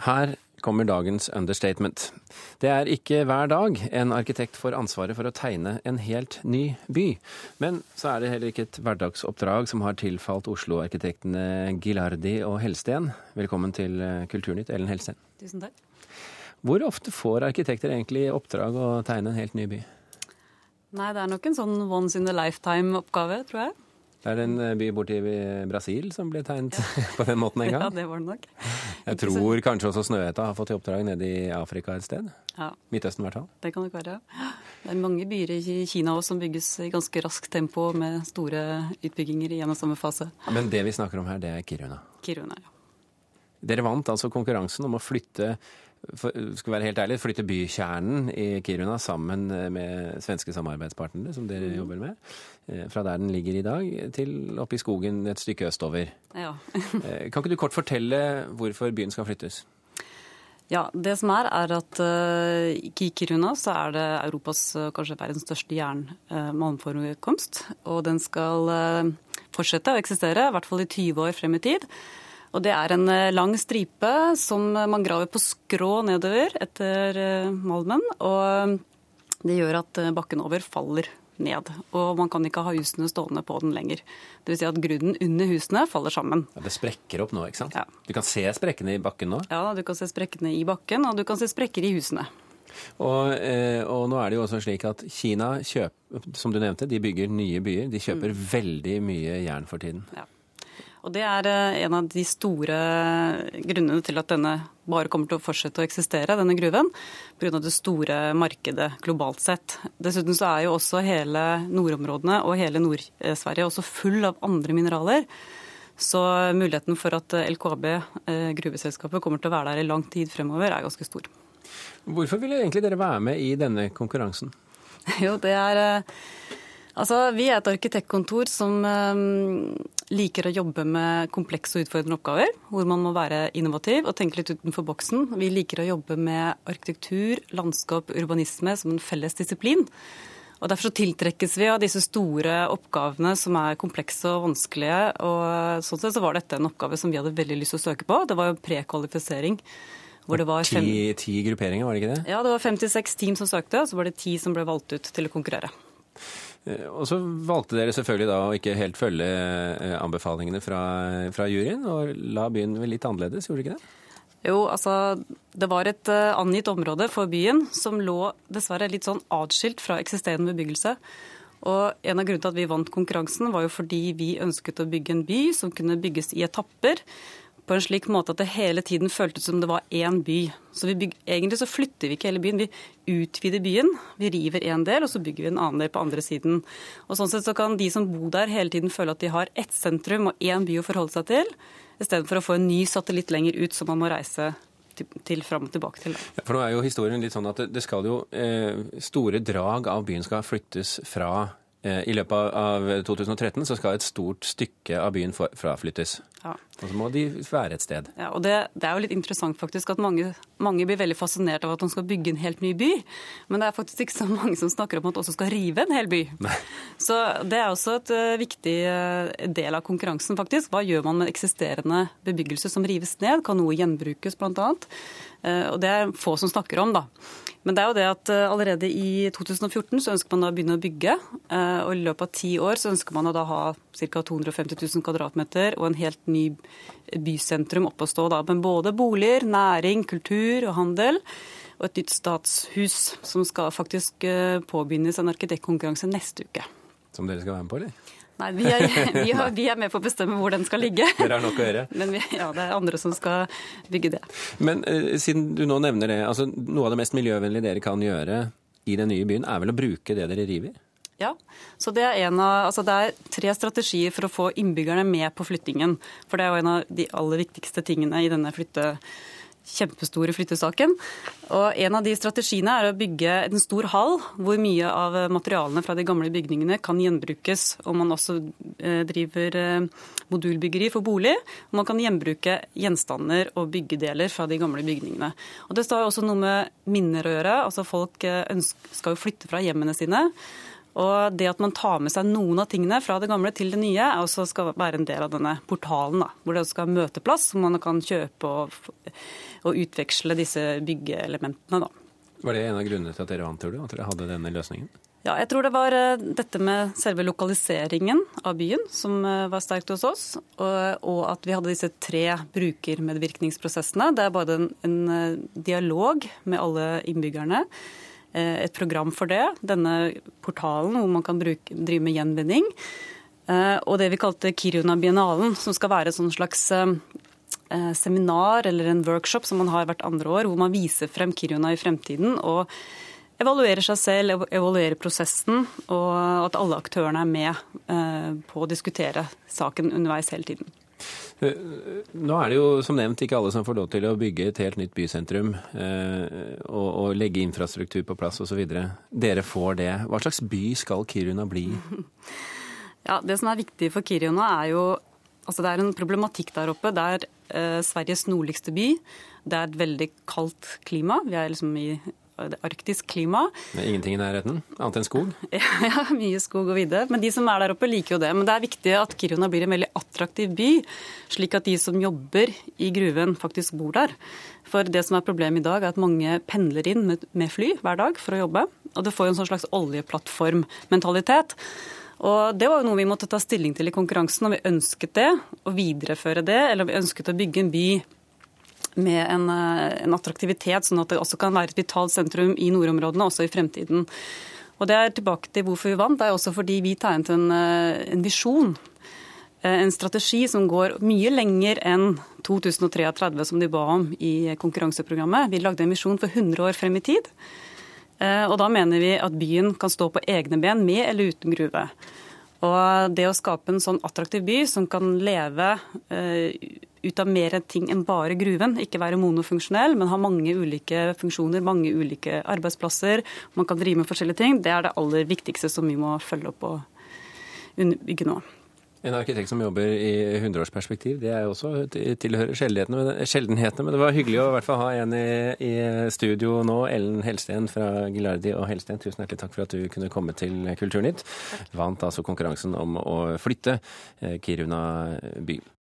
Her kommer dagens understatement. Det er ikke hver dag en arkitekt får ansvaret for å tegne en helt ny by. Men så er det heller ikke et hverdagsoppdrag som har tilfalt Oslo-arkitektene Gilardi og Helsten. Velkommen til Kulturnytt, Ellen Helsten. Tusen takk. Hvor ofte får arkitekter egentlig oppdrag å tegne en helt ny by? Nei, det er nok en sånn once in a lifetime-oppgave, tror jeg. Det er en by borti Brasil som ble tegnet på den måten en gang? Ja, det var det nok. Jeg tror kanskje også Snøhetta har fått i oppdrag nede i Afrika et sted? Ja. Midtøsten i hvert fall? Det kan nok være. Det er mange byer i Kina også som bygges i ganske raskt tempo med store utbygginger i en og samme fase. Men det vi snakker om her, det er Kiruna? Kiruna, ja. Dere vant altså konkurransen om å flytte for, skal være helt ærlig, flytte bykjernen i Kiruna sammen med svenske samarbeidspartnere, som dere jobber med, fra der den ligger i dag, til oppe i skogen et stykke østover. Ja. kan ikke du kort fortelle hvorfor byen skal flyttes? Ja, Det som er, er at uh, i Kiruna så er det Europas, kanskje verdens største jernmalmforekomst. Og den skal uh, fortsette å eksistere, i hvert fall i 20 år frem i tid. Og det er en lang stripe som man graver på skrå nedover etter malmen. Og det gjør at bakken over faller ned. Og man kan ikke ha husene stående på den lenger. Dvs. Si at grunnen under husene faller sammen. Ja, det sprekker opp nå, ikke sant? Ja. Du kan se sprekkene i bakken nå? Ja, du kan se sprekkene i bakken, og du kan se sprekker i husene. Og, eh, og, nå er det jo også slik at Kina kjøper, som du nevnte, de bygger nye byer. De kjøper mm. veldig mye jern for tiden. Ja. Og Det er en av de store grunnene til at denne bare kommer til å fortsette å eksistere, denne gruven, pga. det store markedet globalt sett. Dessuten så er jo også hele nordområdene og hele Nord-Sverige også full av andre mineraler. Så muligheten for at LKAB, gruveselskapet, kommer til å være der i lang tid fremover, er ganske stor. Hvorfor ville egentlig dere være med i denne konkurransen? Jo, det er Altså, Vi er et arkitektkontor som liker å jobbe med komplekse og utfordrende oppgaver, hvor man må være innovativ og tenke litt utenfor boksen. Vi liker å jobbe med arkitektur, landskap, urbanisme som en felles disiplin. Og Derfor så tiltrekkes vi av disse store oppgavene som er komplekse og vanskelige. og Sånn sett så var dette en oppgave som vi hadde veldig lyst til å søke på. Det var jo prekvalifisering. Hvor det var fem... ti, ti grupperinger, var det ikke det? Ja, det var 56 team som søkte, og så var det ti som ble valgt ut til å konkurrere. Og så valgte dere selvfølgelig da å ikke helt følge anbefalingene fra, fra juryen, og la byen litt annerledes, gjorde dere ikke det? Jo, altså det var et uh, angitt område for byen som lå dessverre litt sånn atskilt fra eksisterende bebyggelse. Og En av grunnene til at vi vant konkurransen, var jo fordi vi ønsket å bygge en by som kunne bygges i etapper på en slik måte at det hele tiden føltes som det var én by. Så bygger, Egentlig så flytter vi ikke hele byen, vi utvider byen. Vi river en del, og så bygger vi en annen del på andre siden. Og Sånn sett så kan de som bor der hele tiden føle at de har ett sentrum og én by å forholde seg til, istedenfor å få en ny satellitt lenger ut som man må reise til, frem og tilbake til. Ja, for nå er jo historien litt sånn at det, det skal jo eh, Store drag av byen skal flyttes fra i løpet av 2013 så skal et stort stykke av byen fraflyttes. Ja. Og så må de være et sted. Ja, og det, det, er jo litt interessant faktisk at mange, mange, blir veldig fascinert av at man skal bygge en helt ny by. Men det er faktisk ikke så mange som snakker om at man også skal rive en hel by. Nei. Så det er også et uh, viktig uh, del av konkurransen, faktisk. Hva gjør man med eksisterende bebyggelse som rives ned? Kan noe gjenbrukes, bl.a.? Uh, og det er få som snakker om, da. Men det er jo det at allerede i 2014 så ønsker man å begynne å bygge. Og i løpet av ti år så ønsker man å da ha ca. 250 000 kvadratmeter og en helt ny bysentrum oppe å stå. Da. Men både boliger, næring, kultur og handel. Og et nytt statshus som skal faktisk eh, påbegynnes en arkitektkonkurranse neste uke. Som dere skal være med på, eller? Nei, vi er, vi, har, vi er, med på å bestemme hvor den skal ligge. Dere har nok å gjøre? Men vi, ja, det er andre som skal bygge det. Men uh, siden du nå nevner det, altså noe av det mest miljøvennlige dere kan gjøre i den nye byen, er vel å bruke det dere river? Ja, så det er, av, altså det er tre strategier for å få innbyggerne med på flyttingen. For det er jo en av de aller viktigste tingene i denne flytte, kjempestore flyttesaken. Og En av de strategiene er å bygge en stor hall hvor mye av materialene fra de gamle bygningene kan gjenbrukes. Og man også eh, driver eh, modulbyggeri for bolig. Og man kan gjenbruke gjenstander og byggedeler fra de gamle bygningene. Og Det står også noe med minner å gjøre. Altså Folk eh, skal jo flytte fra hjemmene sine. Og det at man tar med seg noen av tingene fra det gamle til det nye, også skal være en del av denne portalen, da, hvor det skal ha møteplass, hvor man kan kjøpe og, og utveksle disse byggeelementene. Da. Var det en av grunnene til at dere vant, tror du? At dere hadde denne løsningen? Ja, jeg tror det var eh, dette med selve lokaliseringen av byen som eh, var sterkt hos oss. Og, at vi hadde disse tre brukermedvirkningsprosessene. Det er bare en, en eh, dialog med alle innbyggerne et program for det. Denne portalen hvor man kan bruke, drive med gjenvinning. Eh, og det vi kalte Kiruna Biennalen, som skal være et slags eh, seminar eller en workshop som man har hvert andre år, hvor man viser frem Kiruna i fremtiden. og evaluerer seg selv, evaluerer prosessen, og at alle aktørene er med på å diskutere saken underveis hele tiden. Eh, nå er det jo som nevnt ikke alle som får lov til å bygge et helt nytt bysentrum eh, og, og legge infrastruktur på plass osv. Dere får det. Hva slags by skal Kiruna bli? Ja, Det som er viktig for Kiruna, er jo altså Det er en problematikk der oppe. Det er eh, Sveriges nordligste by. Det er et veldig kaldt klima. Vi er liksom i arktisk klima. Det er ingenting i nærheten, annet enn skog? Ja, mye skog og vidde. Men de som er der oppe, liker jo det. Men det er viktig at Kiruna blir en veldig attraktiv by, slik at de som jobber i gruven, faktisk bor der. For det som er problemet i dag, er at mange pendler inn med, fly hver dag for å jobbe. Og det får jo en sånn slags oljeplattformmentalitet. Og Det var jo noe vi måtte ta stilling til i konkurransen, og vi ønsket det, å videreføre det, eller vi ønsket å bygge en by med en, eh, en, attraktivitet, sånn at det også kan være et vitalt sentrum i nordområdene også i fremtiden. Og det er tilbake til hvorfor vi vant. Det er også fordi vi tegnet en, eh, en visjon. Eh, en strategi som går mye lenger enn 2033, som de ba om i konkurranseprogrammet. Vi lagde en visjon for 100 år frem i tid. Og da mener vi at byen kan stå på egne ben, med eller uten gruve. Og det å skape en sånn attraktiv by som kan leve ut av mer ting enn bare gruven. Ikke være monofunksjonell, men ha mange ulike funksjoner, mange ulike arbeidsplasser. Man kan drive med forskjellige ting. Det er det aller viktigste som vi må følge opp og underbygge nå. En arkitekt som jobber i hundreårsperspektiv, det er jo også tilhører sjeldenhetene. Men det var hyggelig å i hvert fall ha en i, i studio nå. Ellen Helsten fra Gilardi og Helsten, tusen hjertelig takk for at du kunne komme til Kulturnytt. Vant altså konkurransen om å flytte eh, Kiruna by.